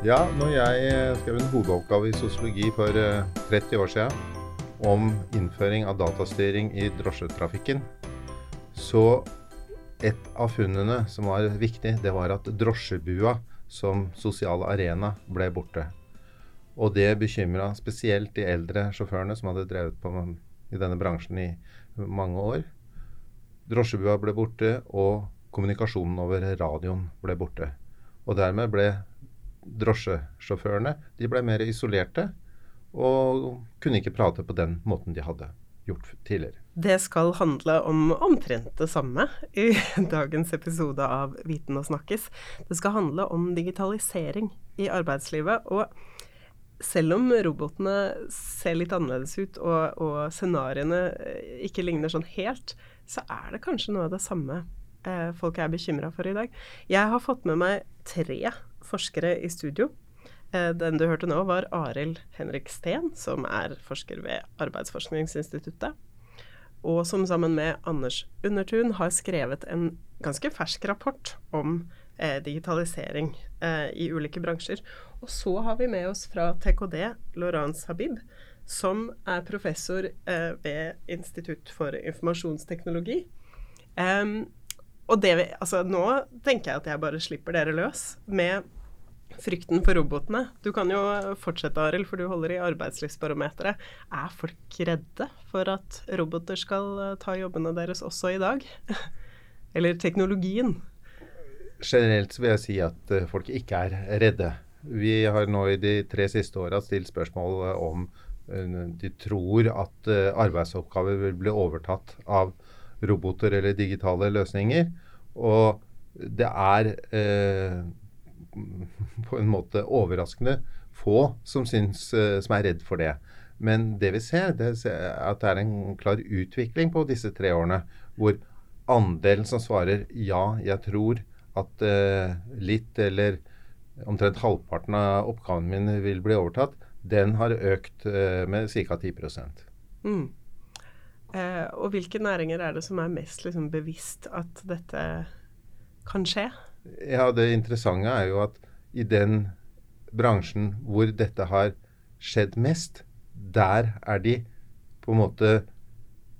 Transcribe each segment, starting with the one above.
Ja, når jeg eh, skrev en hovedoppgave i sosiologi for 30 eh, år siden om innføring av datastyring i drosjetrafikken, så et av funnene som var viktig, det var at drosjebua som sosial arena ble borte. Og det bekymra spesielt de eldre sjåførene som hadde drevet på i denne bransjen i mange år. Drosjebua ble borte, og kommunikasjonen over radioen ble borte. Og dermed ble drosjesjåførene de ble mer isolerte og kunne ikke prate på den måten de hadde gjort tidligere. Det skal handle om omtrent det samme i dagens episode av Viten og snakkes. Det skal handle om digitalisering i arbeidslivet. Og selv om robotene ser litt annerledes ut og, og scenarioene ikke ligner sånn helt, så er det kanskje noe av det samme eh, folk er bekymra for i dag. Jeg har fått med meg tre forskere i studio. Eh, den du hørte nå, var Arild Henrik Steen, som er forsker ved Arbeidsforskningsinstituttet. Og som sammen med Anders Undertun har skrevet en ganske fersk rapport om eh, digitalisering eh, i ulike bransjer. Og så har vi med oss fra TKD Laurence Habib, som er professor eh, ved Institutt for informasjonsteknologi. Um, og det, altså, nå tenker jeg at jeg bare slipper dere løs med frykten for robotene. Du kan jo fortsette, Arild, for du holder i Arbeidslivsbarometeret. Er folk redde for at roboter skal eh, ta jobbene deres også i dag? Eller teknologien? Generelt vil jeg si at eh, folk ikke er redde. Vi har nå i de tre siste åra stilt spørsmål eh, om de tror at arbeidsoppgaver vil bli overtatt av roboter eller digitale løsninger. Og det er eh, på en måte overraskende få som, syns, eh, som er redd for det. Men det vi ser, det er at det er en klar utvikling på disse tre årene, hvor andelen som svarer ja, jeg tror at eh, litt eller omtrent halvparten av oppgavene mine vil bli overtatt, den har økt eh, med ca. 10 mm. Eh, Og hvilke næringer er det som er mest liksom, bevisst at dette kan skje? Ja, Det interessante er jo at i den bransjen hvor dette har skjedd mest, der er de på en måte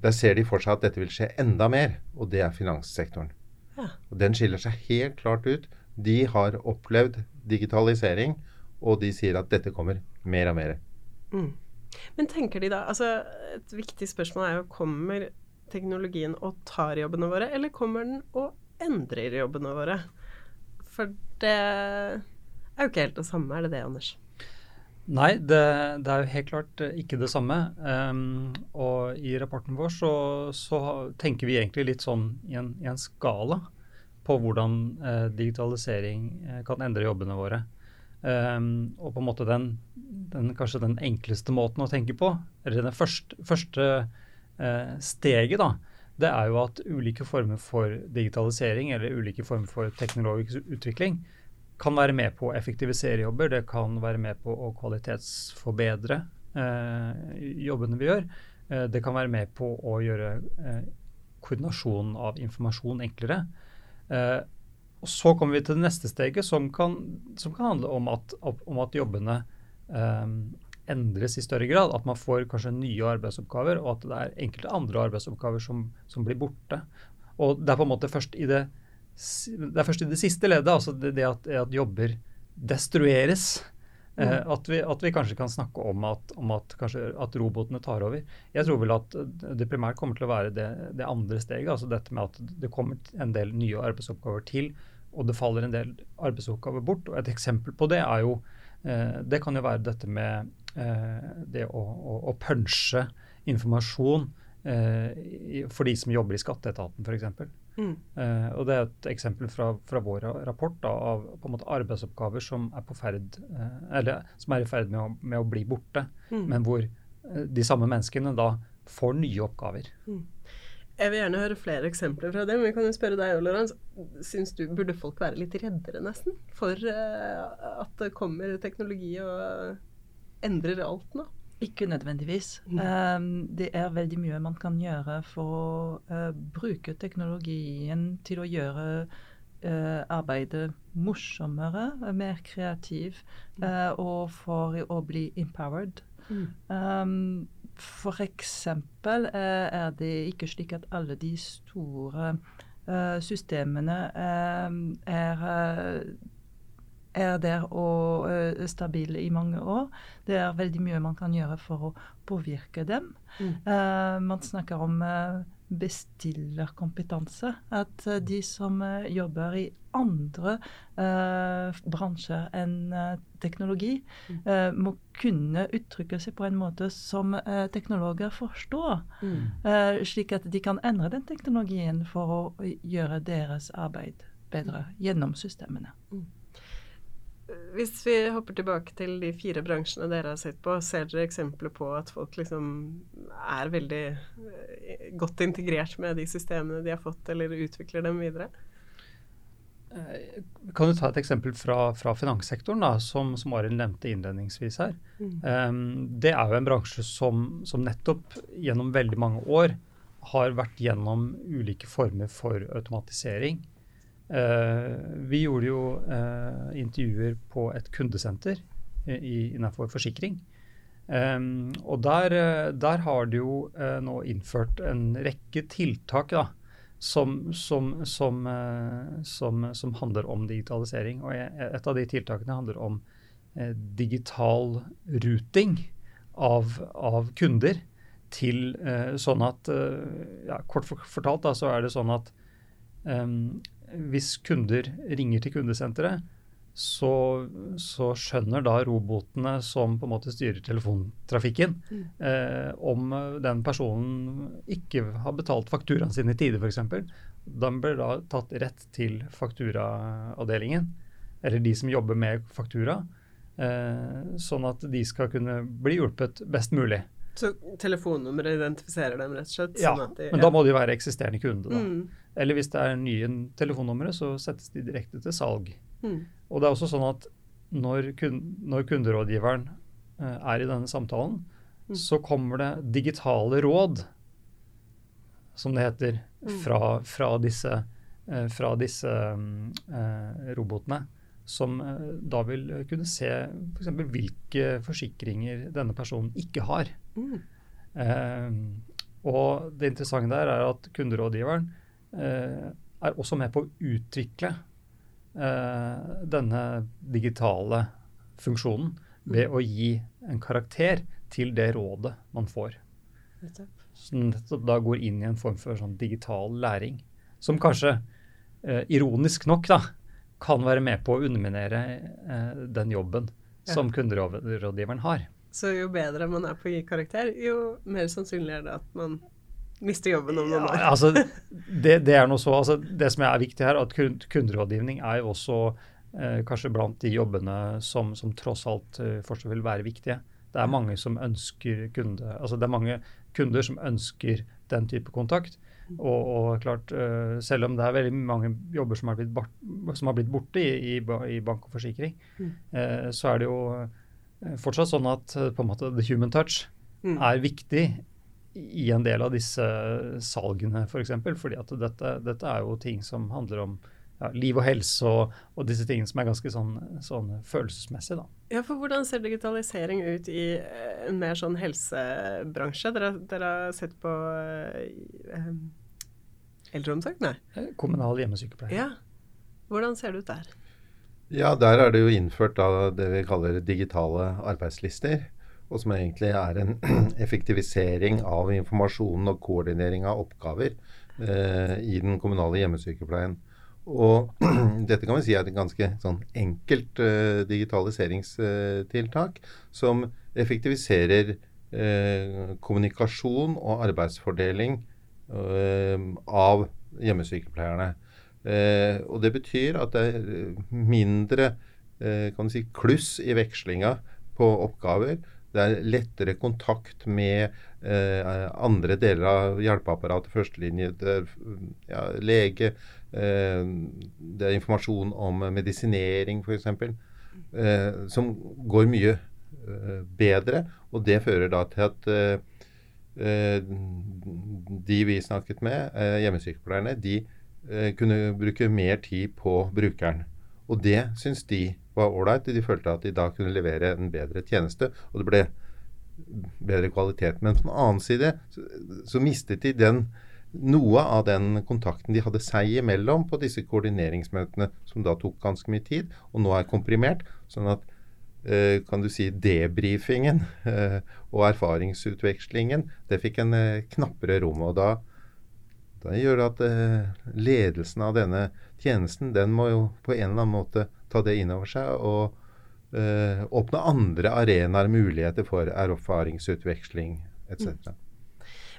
Der ser de for seg at dette vil skje enda mer, og det er finanssektoren. Ja. Og Den skiller seg helt klart ut. De har opplevd digitalisering, og de sier at dette kommer mer og mer. Mm. Men tenker de da altså Et viktig spørsmål er jo kommer teknologien og tar jobbene våre, eller kommer den og endrer jobbene våre? For det er jo ikke helt det samme, er det det, Anders? Nei, det, det er jo helt klart eh, ikke det samme. Um, og i rapporten vår så, så, tenker vi egentlig litt sånn i en, i en skala på hvordan uh, digitalisering uh, kan endre jobbene våre. Um, og på en måte den, den, kanskje den enkleste måten å tenke på, eller det første, første uh, steget, da, det er jo at ulike former for digitalisering eller ulike former for teknologisk utvikling kan være med på å effektivisere jobber. Det kan være med på å kvalitetsforbedre uh, jobbene vi gjør. Uh, det kan være med på å gjøre eh, koordinasjonen av informasjon enklere. Eh, og Så kommer vi til det neste steget, som kan, som kan handle om at, om at jobbene eh, endres i større grad. At man får kanskje nye arbeidsoppgaver, og at det er enkelte andre arbeidsoppgaver som, som blir borte. Og det er på en måte først i det, det, er først i det siste leddet, altså det, det at, at, jobber destrueres, eh, mm. eh, at, vi, at, vi, kanskje kan snakke om, at, om at, at, robotene tar over. Jeg tror vel at det primært kommer til å være det, det andre steget. altså Dette med at det kommer en del nye arbeidsoppgaver til, og det faller en del arbeidsoppgaver bort. og Et eksempel på det er jo eh, det kan jo være dette med Eh, det å, å, å punche informasjon eh, for de som jobber i skatteetaten, f.eks. Mm. Og Det er et eksempel fra, fra vår rapport da, av på en måte arbeidsoppgaver som er, ferd, eller, som er i ferd med å, med å bli borte, mm. men hvor de samme menneskene da får nye oppgaver. Mm. Jeg vil gjerne høre flere eksempler fra det, men vi kan jo spørre deg, Lorentz. Syns du burde folk være litt reddere, nesten, for at det kommer teknologi og endrer alt nå? Ikke nødvendigvis. Mm. Um, det er veldig mye man kan gjøre for å uh, bruke teknologien til å gjøre uh, arbeidet morsommere, mer kreativ, uh, og for å bli empowered. Mm. Um, for eksempel er det ikke slik at alle de store systemene er er der og stabile i mange år. Det er veldig mye man kan gjøre for å påvirke dem. Mm. Man snakker om bestillerkompetanse. At de som jobber i andre bransjer enn teknologi, mm. må kunne uttrykke seg på en måte som teknologer forstår. Mm. slik at de kan endre den teknologien for å gjøre deres arbeid bedre gjennom systemene. Mm. Hvis vi hopper tilbake til de fire bransjene dere har sett på, ser dere eksempler på at folk liksom er veldig eh, godt integrert med de systemene de har fått, eller utvikler dem videre? Eh, kan du ta et eksempel fra, fra finanssektoren, da, som, som Arild nevnte innledningsvis her. Mm. Um, det er jo en bransje som, som, nettopp gjennom veldig mange år har vært gjennom ulike former for automatisering. Uh, vi gjorde jo uh, intervjuer på et kundesenter i, innenfor forsikring. Um, og der, der, har de jo uh, nå innført en rekke tiltak da, som, som, som, som, handler om digitalisering. Og et av de tiltakene handler om digital ruting av, av kunder til sånn at ja, Kort fortalt da, så er det sånn at um, hvis kunder ringer til kundesenteret, så, så, skjønner da robotene som på en måte styrer telefontrafikken, mm. eh, om den personen ikke har betalt fakturaen sin i tide, f.eks. Den blir da tatt rett til fakturaavdelingen, eller de som jobber med faktura, eh, sånn at de skal kunne bli hjulpet best mulig. Så telefonnummeret identifiserer dem rett og slett? Ja, sånn de, men da må de være eksisterende kunde. da. Mm. Eller hvis det er nye telefonnumre, så settes de direkte til salg. Mm. Og det er også sånn at når, når kunderådgiveren uh, er i denne samtalen, mm. så kommer det digitale råd, som det heter, mm. fra, fra disse, uh, fra disse uh, robotene. Som da vil kunne se f.eks. hvilke forsikringer denne personen ikke har. Mm. og det interessante der er at kunderådgiveren Eh, er også med på å utvikle eh, denne digitale funksjonen ved å gi en karakter til det rådet man får. Som nettopp da går inn i en form for sånn digital læring. Som kanskje, eh, ironisk nok, da, kan være med på å underminere eh, den jobben ja. som kunderådgiveren har. Så jo bedre man er på å gi karakter, jo mer sannsynlig er det at man mister jobben om noen år. Ja, altså, det, det, er noe så, altså, det som er viktig her, at kunderådgivning er jo også eh, kanskje blant de jobbene som, som tross alt eh, fortsatt vil være viktige. Det er mange som ønsker kunde, altså det er mange kunder som ønsker den type kontakt. Og, og klart, uh, selv om det er veldig mange jobber som har blitt, bort, som har blitt borte i, i, i, bank og forsikring, mm. uh, så er det jo uh, fortsatt sånn at på en måte the human touch mm. er viktig i en del av disse salgene, f.eks. For fordi at dette, dette, er jo ting som handler om ja, liv og helse og, og, disse tingene som er ganske sånn, sånn følelsesmessige. Da. Ja, for Hvordan ser digitalisering ut i eh, en mer sånn helsebransje? Dere, dere har sett på eh, eldreomsorg? Nei? Eh, kommunal hjemmesykepleie. Ja. Hvordan ser det ut der? Ja, Der er det jo innført da det vi kaller digitale arbeidslister og som egentlig er en effektivisering av informasjonen og koordinering av oppgaver eh, i den kommunale hjemmesykepleien. Og dette kan vi si er et ganske sånn enkelt uh, digitaliseringstiltak som effektiviserer uh, kommunikasjon og arbeidsfordeling uh, av hjemmesykepleierne. Og det betyr at det er mindre si, kluss i vekslinga på oppgaver det er lettere kontakt med andre deler av hjelpeapparatet, førstelinje, ja, lege. Eh, det er informasjon om medisinering, f.eks., eh, som går mye eh, bedre. Og det fører da til at de vi snakket med, hjemmesykepleierne, de kunne bruke mer tid på brukeren. Og det syns de var ålreit. De følte at de da kunne levere en bedre tjeneste, og det ble bedre kvalitet. Men på den annen side så mistet de den noe av den kontakten de hadde seg imellom på disse koordineringsmøtene, som da tok ganske mye tid, og nå er komprimert. Sånn at eh, kan du si debrifingen eh, og erfaringsutvekslingen, det fikk en eh, knappere rom. Og da, da gjør det at ledelsen av denne tjenesten, den må jo på en eller annen måte ta det inn over seg og åpne andre arenaer, muligheter for erfaringsutveksling etc.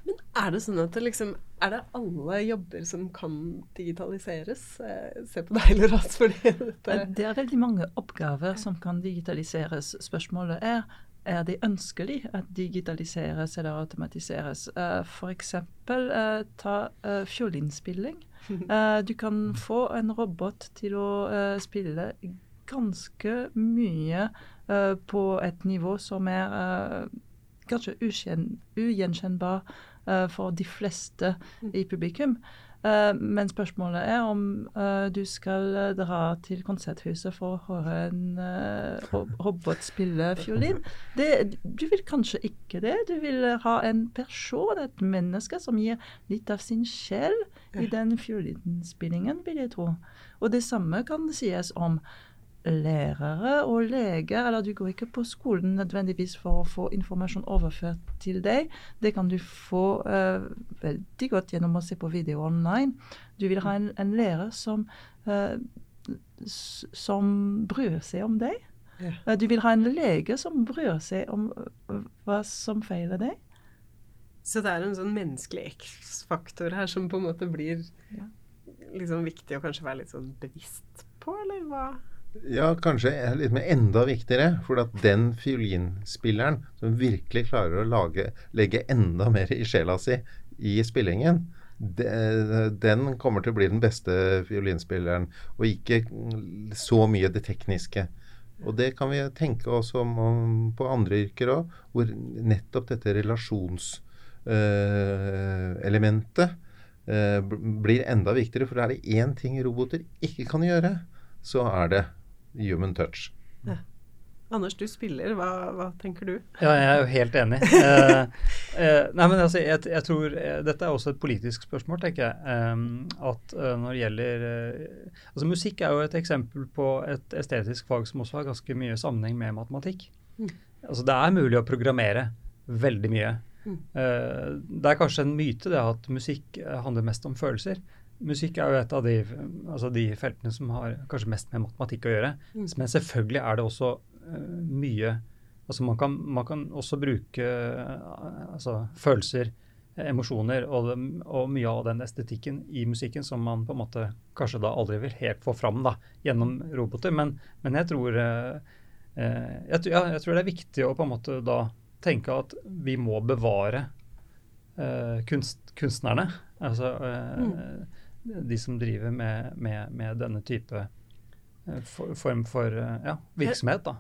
Men er det sånn at det liksom Er det alle jobber som kan digitaliseres? Eh, Se på deg, Loras, dette Det er veldig mange oppgaver som kan digitaliseres. Spørsmålet er er det ønskelig at digitaliseres eller automatiseres. Uh, F.eks. Uh, ta uh, fiolinspilling. Du kan få en robot til å spille ganske mye på et nivå som er kanskje ugjenkjennbar for de fleste i publikum. Uh, men spørsmålet er om uh, du skal uh, dra til konserthuset for å høre en robot spille fiolin. Det, du vil kanskje ikke det. Du vil ha en person, et menneske, som gir litt av sin sjel i den fiolinspillingen, vil jeg tro. Og det samme kan sies om lærere og leger, eller du går ikke på skolen nødvendigvis for å få informasjon overført til deg. Det kan du få uh, veldig godt gjennom å se på video online. Du vil ha en, en lærer som, uh, som bryr seg om deg. Ja. Uh, du vil ha en lege som bryr seg om hva som feiler deg. Så det er en sånn menneskelig X-faktor her som på en måte blir Ja. liksom viktig å kanskje være litt sånn bevisst på, eller hva? Ja, kanskje litt mer enda viktigere. For at den fiolinspilleren som virkelig klarer å lage, legge enda mer i sjela si i spillingen, de, den kommer til å bli den beste fiolinspilleren, og ikke så mye det tekniske. Og det kan vi tenke oss om, om på andre yrker òg, hvor nettopp dette relasjonselementet eh, blir enda viktigere. For er det én ting roboter ikke kan gjøre, så er det human touch. Anders, du spiller. Hva, hva tenker du? Ja, jeg er jo helt enig. Eh, eh, nei, men altså, jeg, jeg tror eh, Dette er også et politisk spørsmål, tenker jeg. Um, at uh, når det gjelder uh, Altså, musikk er jo et eksempel på et estetisk fag som også har ganske mye sammenheng med matematikk. Mm. Altså, det er mulig å programmere veldig mye. Mm. Det er kanskje en myte det at musikk handler mest om følelser. Musikk er jo et av de, altså de feltene som har kanskje mest med matematikk å gjøre. Mm. Men selvfølgelig er det også uh, mye Altså man kan, man kan også bruke uh, altså følelser, emosjoner og, og mye av den estetikken i musikken som man på en måte kanskje da aldri vil helt få fram da, gjennom roboter. Men, men jeg tror uh, jeg, ja, jeg tror det er viktig å på en måte da tenke at vi må bevare kunst, kunstnerne. Altså de som driver med, med, med denne type eh, for, form for eh, ja, virksomhet. da.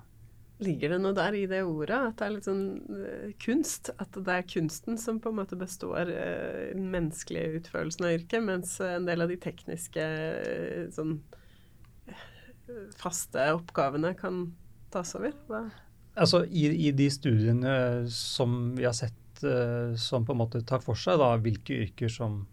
Ligger det noe der i det ordet? At det er litt sånn eh, kunst? At det er kunsten som på en måte består den menneskelige utførelsen av yrket, mens en del av de tekniske sånn faste oppgavene kan tas over? Hva? Altså i, I de studiene som vi har sett som på en måte tar for seg da, hvilke yrker som,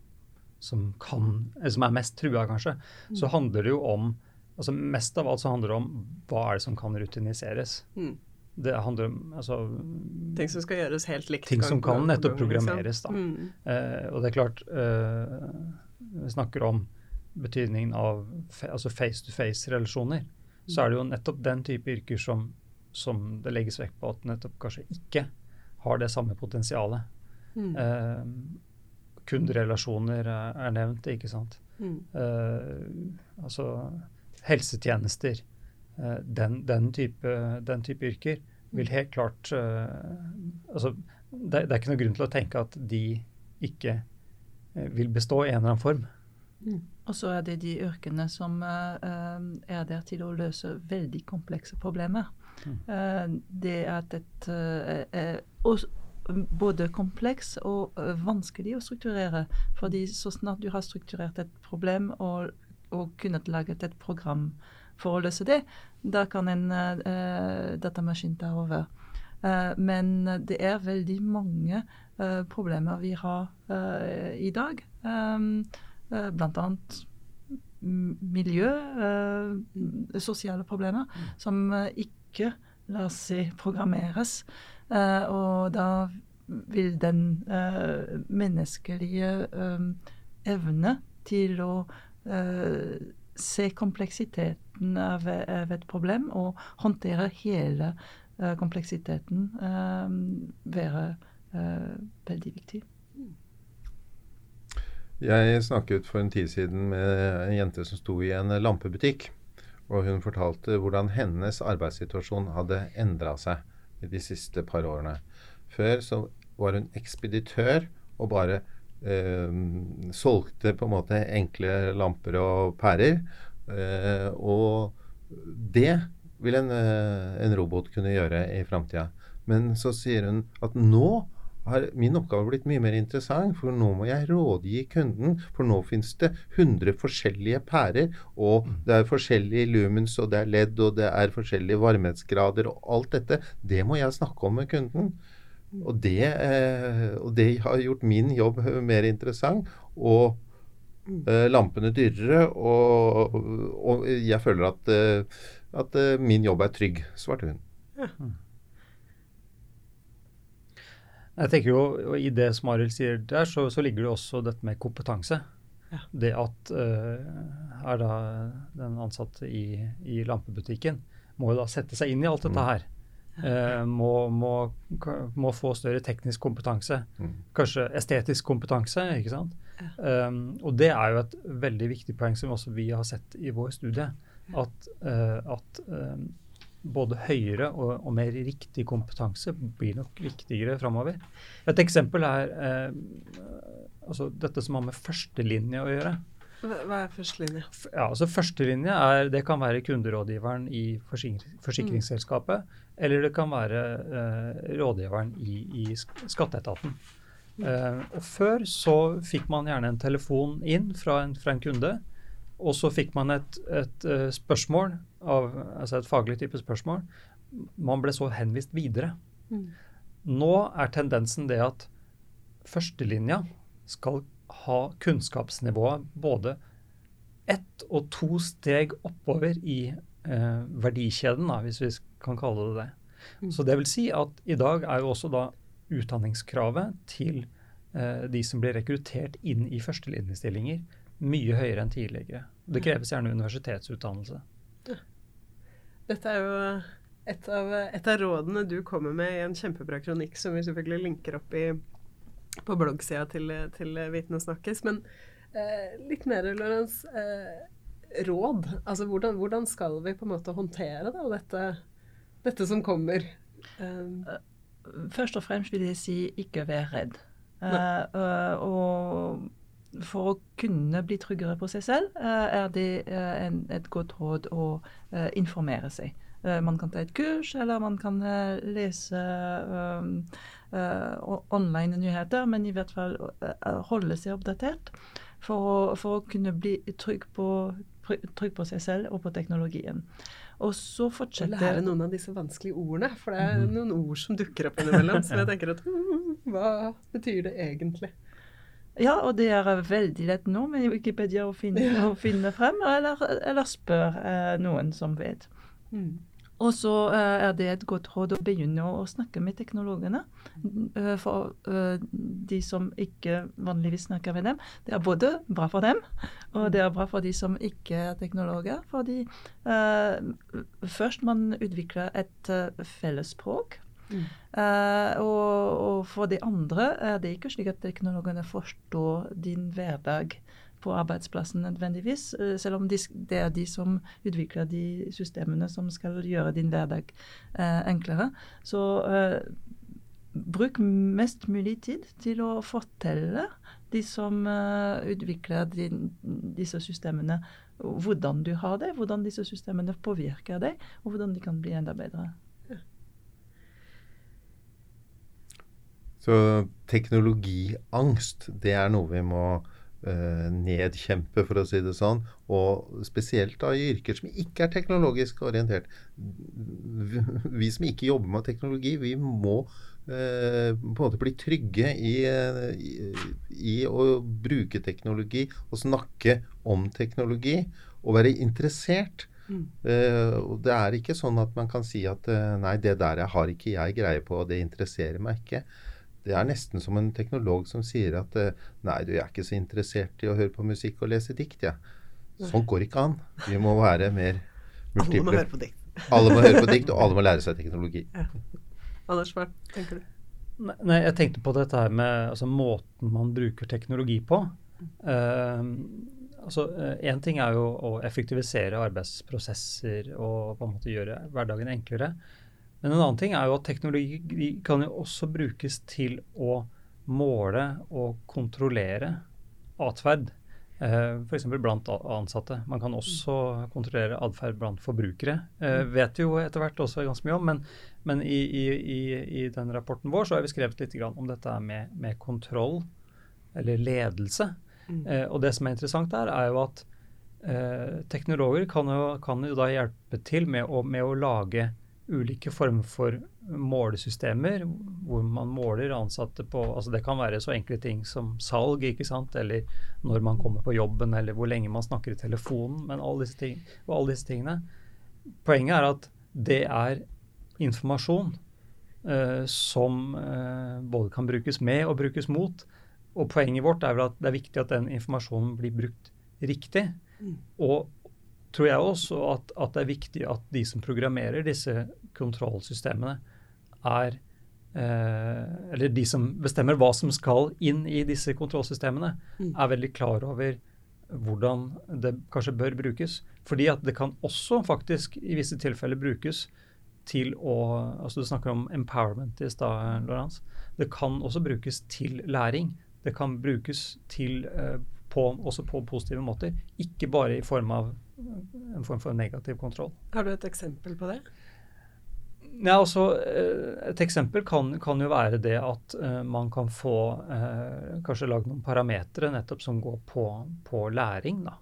som, kan, som er mest trua, kanskje, så handler det jo om altså Mest av alt så handler det om hva er det som kan rutiniseres. Mm. Det handler om altså, Ting som skal gjøres helt likt. Ting som kan nettopp programmeres, da. Mm. Eh, og det er klart eh, Vi snakker om betydningen av altså face-to-face-relasjoner. Så er det jo nettopp den type yrker som, som det legges vekt på at nettopp kanskje ikke har det samme potensialet. Mm. Eh, kunderelasjoner er, nevnt, ikke sant. Mm. Uh, altså helsetjenester. Uh, den, den, type, den type yrker vil helt klart eh, Altså, det, det er ikke noen grunn til å tenke at de ikke vil bestå i en eller annen form. Og så er det de yrkene som eh, er der til å løse veldig komplekse problemer. Mm. Uh, det at et uh, eh, Og både kompleks og vanskelig å strukturere. Fordi så snart du har strukturert et problem og, og kunnet laget et program for å løse det, da kan en uh, datamaskin ta over. Uh, men det er veldig mange uh, problemer vi har i dag. Um, blant annet miljø, sosiale problemer, som ikke lar seg programmeres. Og da vil den menneskelige evne til å se kompleksiteten av, et problem og håndtere hele kompleksiteten være veldig viktig. Jeg snakket for en tid siden med en jente som sto i en lampebutikk. Og hun fortalte hvordan hennes arbeidssituasjon hadde endra seg i de siste par årene. Før så var hun ekspeditør og bare eh, solgte på en måte enkle lamper og pærer. Eh, og det vil en, eh, en, robot kunne gjøre i framtida. Men så sier hun at nå har min oppgave blitt mye mer interessant, for nå må jeg rådgi kunden. For nå finnes det 100 forskjellige pærer, og det er forskjellige lumens, og det er ledd, og det er forskjellige varmhetsgrader, og alt dette. Det må jeg snakke om med kunden. Og det, eh, og det har gjort min jobb mer interessant. Og eh, lampene dyrere. Og, og, jeg føler at, eh, at, eh, min jobb er trygg, svarte hun. Ja. Jeg tenker jo, I det som Arild sier der, så, så, ligger det også dette med kompetanse. Ja. Det at uh, er da den ansatte i, i, lampebutikken må jo da sette seg inn i alt dette mm. her. Uh, må, må, må, få større teknisk kompetanse. Mm. Kanskje estetisk kompetanse. ikke sant? Um, og det er jo et veldig viktig poeng som også vi har sett i vår studie. At, uh, at um, både høyere og, og, mer riktig kompetanse blir nok viktigere framover. Et eksempel er eh, altså dette som har med førstelinje å gjøre. Hva er førstelinje? Ja, altså Førstelinje er, det kan være kunderådgiveren i forsikringsselskapet, mm. eller det kan være eh, rådgiveren i, i skatteetaten. Eh, og Før så fikk man gjerne en telefon inn fra en, fra en kunde, og så fikk man et, et uh, spørsmål, av, altså et faglig type spørsmål. Man ble så henvist videre. Mm. Nå er tendensen det at førstelinja skal ha kunnskapsnivået både ett og to steg oppover i eh, verdikjeden, da, hvis vi kan kalle det det. Mm. Så det vil si at i dag er jo også da utdanningskravet til eh, de som blir rekruttert inn i førstelinjestillinger, mye høyere enn tidligere. Det kreves gjerne universitetsutdannelse. Dette er jo et av, et av, rådene du kommer med i en kjempebra kronikk, som vi selvfølgelig linker opp i, på bloggsida til, til Viten og snakkes. Men eh, litt mer, Lorentz. Eh, råd. Altså hvordan, hvordan, skal vi på en måte håndtere da, dette, dette som kommer? Um, først og fremst vil jeg si ikke vær redd. Uh, og for å kunne bli tryggere på seg selv, uh, er det uh, en, et godt råd å informere seg. man kan ta et kurs, eller man kan lese online nyheter, men i hvert fall holde seg oppdatert for å, for å kunne bli trygg på, trygg på seg selv og på teknologien. Og så fortsetter lære noen av disse vanskelige ordene, for det er mhm. noen ord som dukker opp innimellom. Så jeg tenker at hva betyr det egentlig? Ja, og det er veldig lett nå med Wikipedia å finne, å finne frem, eller, eller spør eh, noen som vet. Mm. Og så eh, er det et godt råd å begynne å snakke med teknologene. Uh, for uh, de som ikke vanligvis snakker med dem. Det er både bra for dem, og det er bra for de som ikke er teknologer. Fordi først man utvikler et fellesspråk. Mm. Og, og, for de andre er det ikke slik at teknologene forstår din hverdag på arbeidsplassen nødvendigvis, eh, selv om de, det er de som utvikler de systemene som skal gjøre din hverdag eh, enklere. Så eh, bruk mest mulig tid til å fortelle de som uh, utvikler din, disse systemene, hvordan du har det, hvordan disse systemene påvirker deg, og hvordan de kan bli enda bedre. Så teknologiangst, det er noe vi må uh, nedkjempe, for å si det sånn. Og spesielt da i yrker som ikke er teknologisk orientert. Vi som ikke jobber med teknologi, vi må uh, på en måte bli trygge i, i, i, å bruke teknologi og snakke om teknologi. Og være interessert. Mm. Uh, det er ikke sånn at man kan si at nei, det der jeg har ikke jeg greie på, og det interesserer meg ikke. Det er nesten som en teknolog som sier at eh, nei, du er ikke så interessert i å høre på musikk og lese dikt, ja. Sånn går ikke an. Vi må være mer multiple. Alle må høre på dikt. alle må høre på dikt, og alle må lære seg teknologi. Ja. Anders, hva tenker du? Nei, jeg tenkte på dette her med altså, måten man bruker teknologi på. Uh, altså, Én uh, ting er jo å effektivisere arbeidsprosesser og på en måte gjøre hverdagen enklere. Men en annen ting er jo at teknologi kan jo også brukes til å måle og kontrollere atferd. Eh, F.eks. blant ansatte. Man kan også kontrollere atferd blant forbrukere. vet vi vet jo etter hvert også ganske mye om, men, men i, i, i, i, den rapporten vår så har vi skrevet litt om dette med, med kontroll, eller ledelse. Mm. Eh, og det som er interessant der, er jo at eh, teknologer kan jo, kan jo, da hjelpe til med å, med å lage ulike former for målesystemer hvor man måler ansatte på altså Det kan være så enkle ting som salg, ikke sant, eller når man kommer på jobben, eller hvor lenge man snakker i telefonen, men alle disse, ting, alle disse tingene. Poenget er at det er informasjon uh, som uh, både kan brukes med og brukes mot. Og poenget vårt er vel at det er viktig at den informasjonen blir brukt riktig. Mm. Og tror jeg også at, at, det er viktig at de som programmerer disse kontrollsystemene, er eh, Eller de som bestemmer hva som skal inn i disse kontrollsystemene, mm. er veldig klar over hvordan det kanskje bør brukes. Fordi at det kan også faktisk i visse tilfeller brukes til å altså Du snakker om empowerment i stad, Lorentz. Det kan også brukes til læring. Det kan brukes til, eh, på, også på positive måter. Ikke bare i form av en form for negativ kontroll. Har du et eksempel på det? Ja, altså, eh, Et eksempel kan, kan jo være det at uh, man kan få uh, kanskje lagd noen parametere nettopp som går på, på læring. da.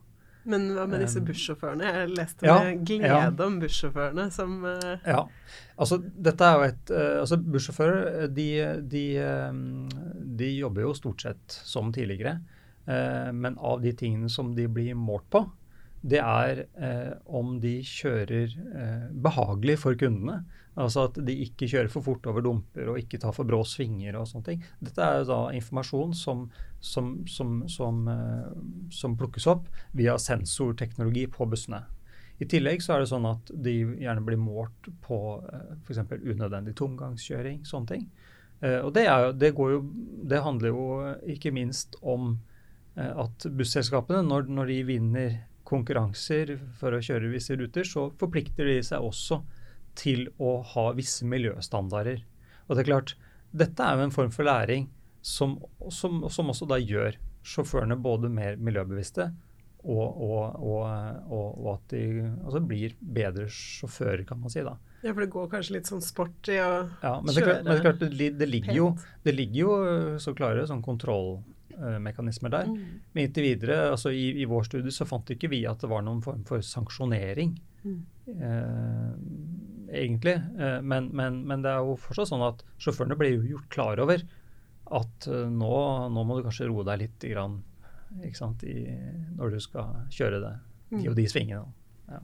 Men hva med disse bussjåførene? Jeg leste ja, med glede ja. om bussjåførene som uh... Ja. Altså, dette er jo et altså Bussjåfører de, de, de, jobber jo stort sett som tidligere. Men av de tingene som de blir målt på, det er eh, om de kjører eh, behagelig for kundene. Altså at de ikke kjører for fort over dumper og ikke tar for brå svinger og sånne ting. Dette er da informasjon som, som, som, som eh, plukkes opp via sensorteknologi på bussene. I tillegg så er det sånn at de gjerne blir målt på eh, f.eks. unødvendig tomgangskjøring, sånne ting. Eh, og det, er, det, jo, det, handler jo ikke minst om eh, at busselskapene, når, når de vinner konkurranser for å kjøre visse ruter, så forplikter de seg også til å ha visse miljøstandarder. Og det er klart, dette er jo en form for læring som, som, som også da gjør sjåførene både mer miljøbevisste og, og, og, og at de altså blir bedre sjåfører, kan man si. da. Ja, for det går kanskje litt sånn sport i å ja, men det, kjøre men det, klart, det, det, ligger jo, det ligger jo så klare sånn kontroll mekanismer der. Mm. Men inntil videre, altså i, i, vår studie så fant ikke vi at det var noen form for sanksjonering. Mm. Eh, egentlig. Eh, men, men, men, det er jo fortsatt sånn at sjåførene ble jo gjort klar over at uh, nå, nå, må du kanskje roe deg litt grann, sant, i, når du skal kjøre det, de mm. og de svingene. Ja.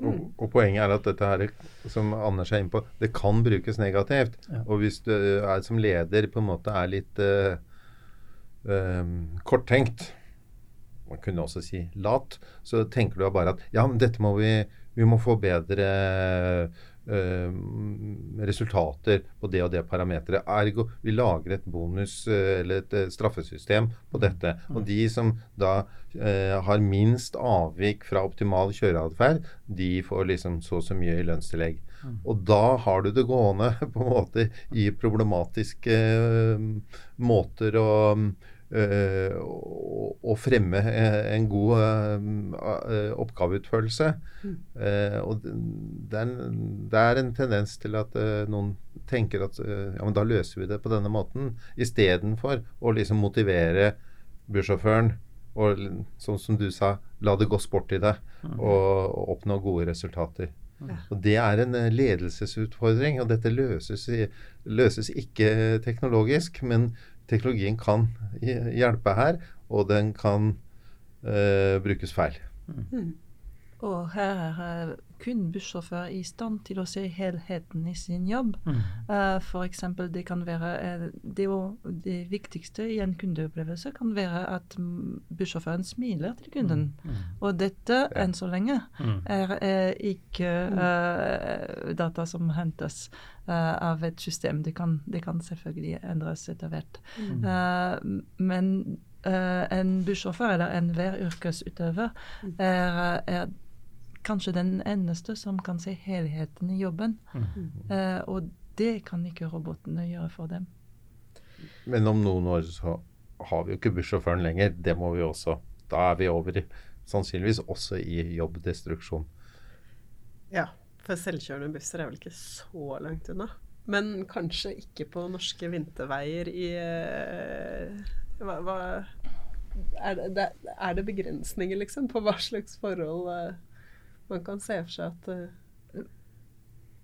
Og, og, Poenget er at dette her, som Anders er inne på, det kan brukes negativt. Ja. Og hvis du er som leder på en måte er litt uh, korttenkt, man kunne også si lat, så tenker du bare at ja, men dette må vi vi må få bedre uh, resultater på det og det parameteret. Ergo vi lager et bonus- uh, eller et uh, straffesystem på dette. Og de som da har minst avvik fra optimal kjøreatferd, de får liksom så og så mye i lønnstillegg. Mm. Og da har du det gående på en måte i problematiske måter å å fremme eh, en god uh, oppgaveutførelse. Mm. Uh, og det er, en, det er, en, tendens til at uh, noen tenker at ja, men da løser vi det på denne måten, istedenfor å liksom motivere bussjåføren og sånn som du sa, la det gå sport i det, mm. og, og oppnå gode resultater. Ja. Og Det er en ledelsesutfordring, og dette løses, løses ikke teknologisk. Men teknologien kan hjelpe her, og den kan uh, brukes feil. Mm. Og her er kun bussjåfør i stand til å se helheten i sin jobb. Mm. Uh, F.eks. det kan være uh, det, det, viktigste i en kundeopplevelse kan være at bussjåføren smiler til kunden. Mm. mm. Og dette, enn så lenge, mm. er, er, ikke uh, data som hentes av et system. Det kan, det kan, selvfølgelig endres etter hvert. Mm. men en bussjåfør eller enhver yrkesutøver er, er kanskje den eneste som kan se helheten i jobben. Mm. Uh, og det kan ikke robotene gjøre for dem. Men om noen år så har vi jo ikke bussjåføren lenger. Det må vi også. Da er vi over i, sannsynligvis også i jobbdestruksjon. Ja, for selvkjørende busser er vel ikke så langt unna. Men kanskje ikke på norske vinterveier i uh, hva, hva er, det, er, det, begrensninger, liksom, på hva slags forhold uh, man kan se for seg at uh,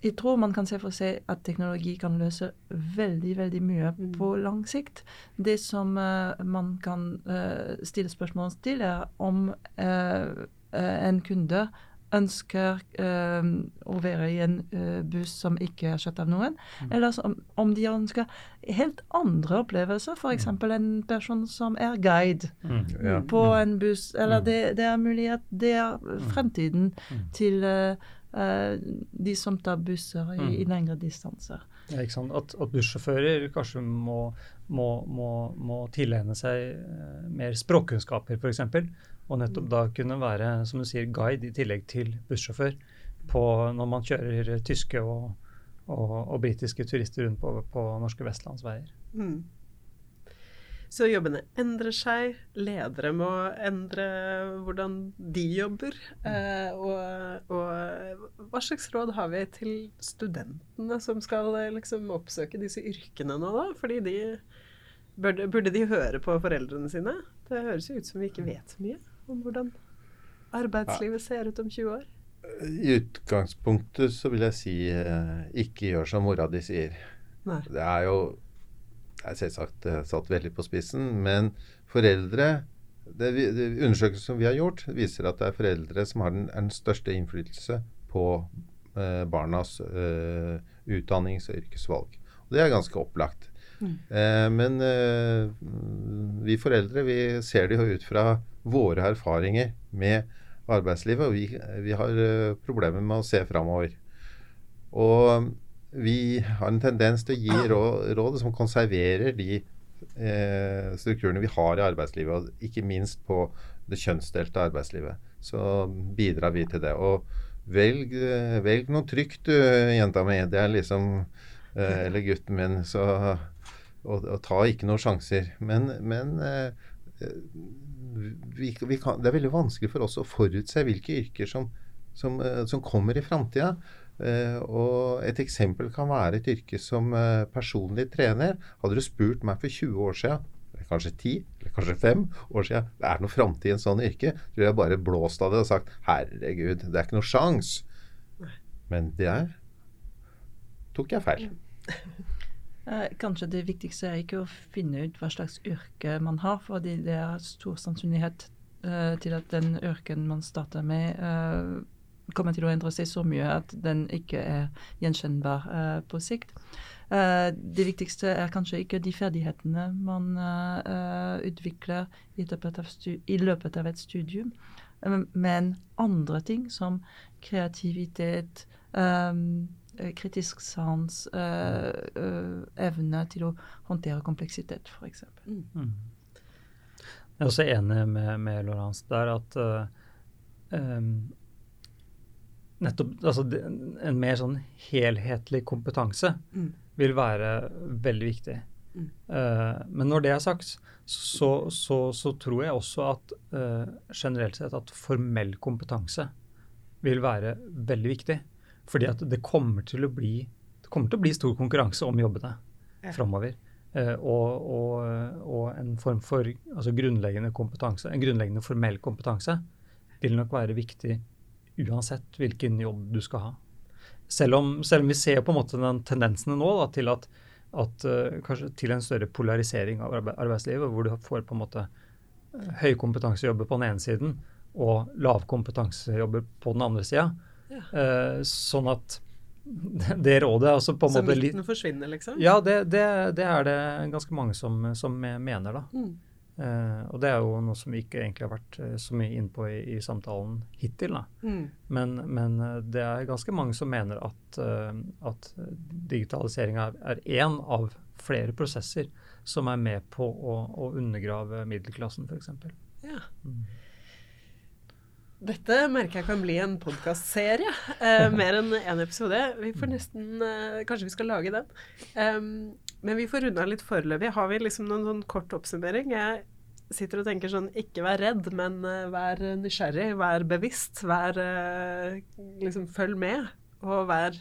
jeg tror man kan se for seg at teknologi kan løse veldig veldig mye mm. på lang sikt. Det som uh, man kan uh, stille spørsmål til, er om en kunde ønsker uh, å være i en uh, buss som ikke er kjøpt av noen, mm. eller som, om de ønsker helt andre opplevelser, f.eks. Mm. en person som er guide mm. Ja. på mm. en buss. Eller mm. det, det, er mulig at det er fremtiden til uh, de som tar busser i, i lengre distanser. Ja? At, at bussjåfører kanskje må, må, må, må tilegne seg mer språkkunnskaper, f.eks. Og nettopp da kunne være som du sier, guide i tillegg til bussjåfør på, når man kjører tyske og, og, og britiske turister rundt på, på norske vestlandsveier. Mm. Så jobbene endrer seg. Ledere må endre hvordan de jobber. Eh, og, og, hva slags råd har vi til studentene som skal liksom, oppsøke disse yrkene nå, da? Fordi de burde, burde de høre på foreldrene sine? Det høres jo ut som vi ikke vet mye om hvordan arbeidslivet ser ut om 20 år? I utgangspunktet så vil jeg si eh, ikke gjør som mora di sier. Nei. Det er jo det er selvsagt eh, satt veldig på spissen, men foreldre det, det Undersøkelser som vi har gjort, viser at det er foreldre som har den, den største innflytelse på eh, barnas eh, utdannings- og yrkesvalg. Og det er ganske opplagt. Mm. Eh, men eh, vi foreldre vi ser det jo ut fra våre erfaringer med arbeidslivet, og vi, vi har uh, problemer med å se framover. Og vi har en tendens til å gi råd, som konserverer de eh, strukturene vi har i arbeidslivet, og ikke minst på det kjønnsdelte arbeidslivet. Så bidrar vi til det. Og velg, eh, velg noe trygt, du, jenta mi. Det er liksom eh, Eller gutten min. Så og, og, ta ikke noen sjanser. Men, men eh, vi, vi kan, det er veldig vanskelig for oss å forutse hvilke yrker som, som, eh, som kommer i framtida. Uh, og et eksempel kan være et yrke som uh, personlig trener. Hadde du spurt meg for 20 år siden, eller kanskje 10, eller kanskje 5 år siden, det er noe framtid i en sånn yrke, tror jeg bare blåst av det og sagt herregud, det er ikke noe sjans. Men der tok jeg feil. Eh, kanskje det viktigste er ikke å finne ut hva slags yrke man har, fordi det er stor sannsynlighet uh, til at den yrken man starter med, uh, kommer til å endre seg så mye at den ikke er gjenkjennbar på sikt. det viktigste er kanskje ikke de ferdighetene man utvikler i løpet, i løpet, av et studium, men andre ting som kreativitet, Eh, kritisk sans, uh, uh, evne til å håndtere kompleksitet, f.eks. Mm. mm. Jeg er også enig med, med Laurence der at uh, um, nettopp altså, En mer sånn helhetlig kompetanse mm. vil være veldig viktig. Mm. Uh, men når det er sagt, så, så, så tror jeg også at uh, generelt sett at formell kompetanse vil være veldig viktig. Fordi at det kommer til å bli, det til å bli stor konkurranse om jobbene ja. framover. Uh, og, og, og, en form for altså grunnleggende kompetanse, en grunnleggende formell kompetanse vil nok være viktig uansett hvilken jobb du skal ha. Selv om, selv om vi ser på en måte den tendensene nå da, til at, at uh, kanskje til en større polarisering av arbeidslivet, hvor du får på en måte uh, høykompetansejobber på den ene siden og lavkompetansejobber på den andre sida. Ja. Uh, sånn at det rådet altså på en Så måte Så midten forsvinner, liksom? Ja, det, det, det, er det ganske mange som, som mener, da. Mm. Uh, og det er jo noe som vi ikke egentlig har vært uh, så mye innpå i, i samtalen hittil. Mm. Men, men uh, det er ganske mange som mener at, at digitaliseringa er én av flere prosesser som er med på å, å undergrave middelklassen, f.eks. Ja. Mm. Dette merker jeg kan bli en podkastserie. Eh, mer enn én en episode. Vi får nesten eh, Kanskje vi skal lage den. Um, men vi får runde av litt foreløpig. Har vi liksom noen sånn kort oppsummering? Jeg sitter og tenker sånn Ikke vær redd, men uh, vær nysgjerrig. Vær bevisst. Vær uh, Liksom følg med. Og vær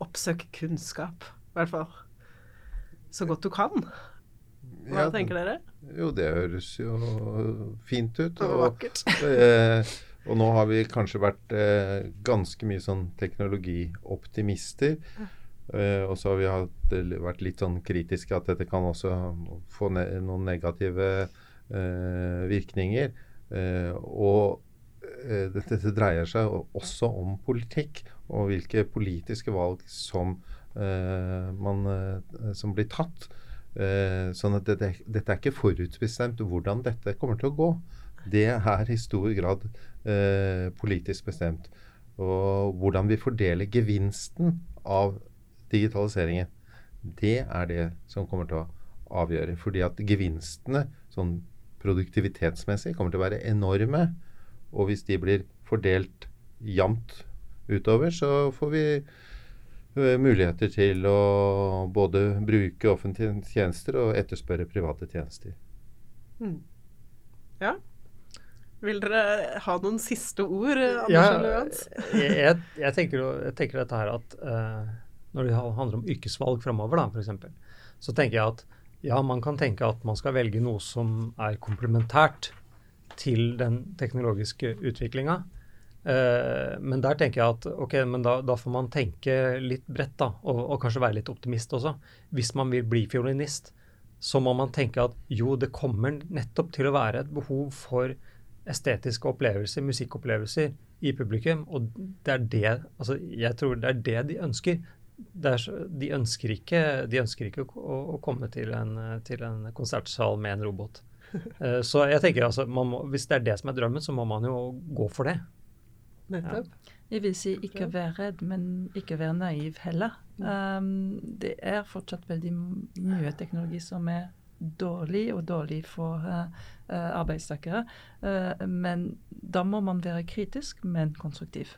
Oppsøk kunnskap, i hvert fall. Så godt du kan. Hva ja, tenker dere? Jo, det høres jo fint ut. Og, vakkert. Eh, og nå har vi kanskje vært eh, ganske mye sånn teknologioptimister. Uh, og så har vi hatt, vært litt sånn kritiske at dette kan også få ne noen negative eh, virkninger. Uh, og dette, dette, dreier seg også om politikk og hvilke politiske valg som, man, som blir tatt. sånn at dette, dette, er ikke forutsbestemt hvordan dette kommer til å gå. Det er i stor grad politisk bestemt. Og hvordan vi fordeler gevinsten av digitaliseringen. Det er det som kommer til å avgjøre. Fordi at gevinstene sånn produktivitetsmessig kommer til å være enorme. Og hvis de blir fordelt jevnt utover, så får vi uh, muligheter til å både bruke offentlige tjenester og etterspørre private tjenester. Mm. Ja. Vil dere ha noen siste ord, Anders ja, jeg, jeg, jeg, tenker, jeg, tenker, dette her at uh, når det handler om yrkesvalg framover, f.eks., så tenker jeg at ja, man kan tenke at man skal velge noe som er komplementært til den teknologiske utviklinga. Uh, men der tenker jeg at ok, men da, da får man tenke litt bredt, da, og, og, kanskje være litt optimist også. Hvis man vil bli fiolinist, så må man tenke at jo, det kommer nettopp til å være et behov for estetiske opplevelser, musikkopplevelser, i publikum. Og det er det altså jeg tror det er det de ønsker er, de, ønsker ikke, de ønsker ikke å, å komme til en, til en, konsertsal med en robot. Uh, så jeg tenker altså, må, hvis det er det som er drømmen, så må man jo gå for det. Nettopp. Ja. Jeg vil si ikke være redd, men ikke være naiv heller. Um, det er fortsatt veldig mye teknologi som er dårlig, og dårlig for uh, uh, arbeidstakere. men da må man være kritisk, men konstruktiv.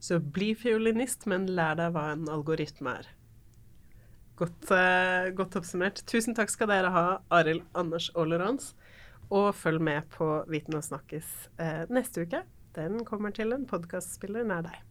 Så bli fiolinist, men lær deg hva en algoritme er. Godt, godt oppsummert. Tusen takk skal dere ha, Arild, Anders Laurence. Og følg med på Viten og snakkes neste uke. Den kommer til en podkastspiller nær deg.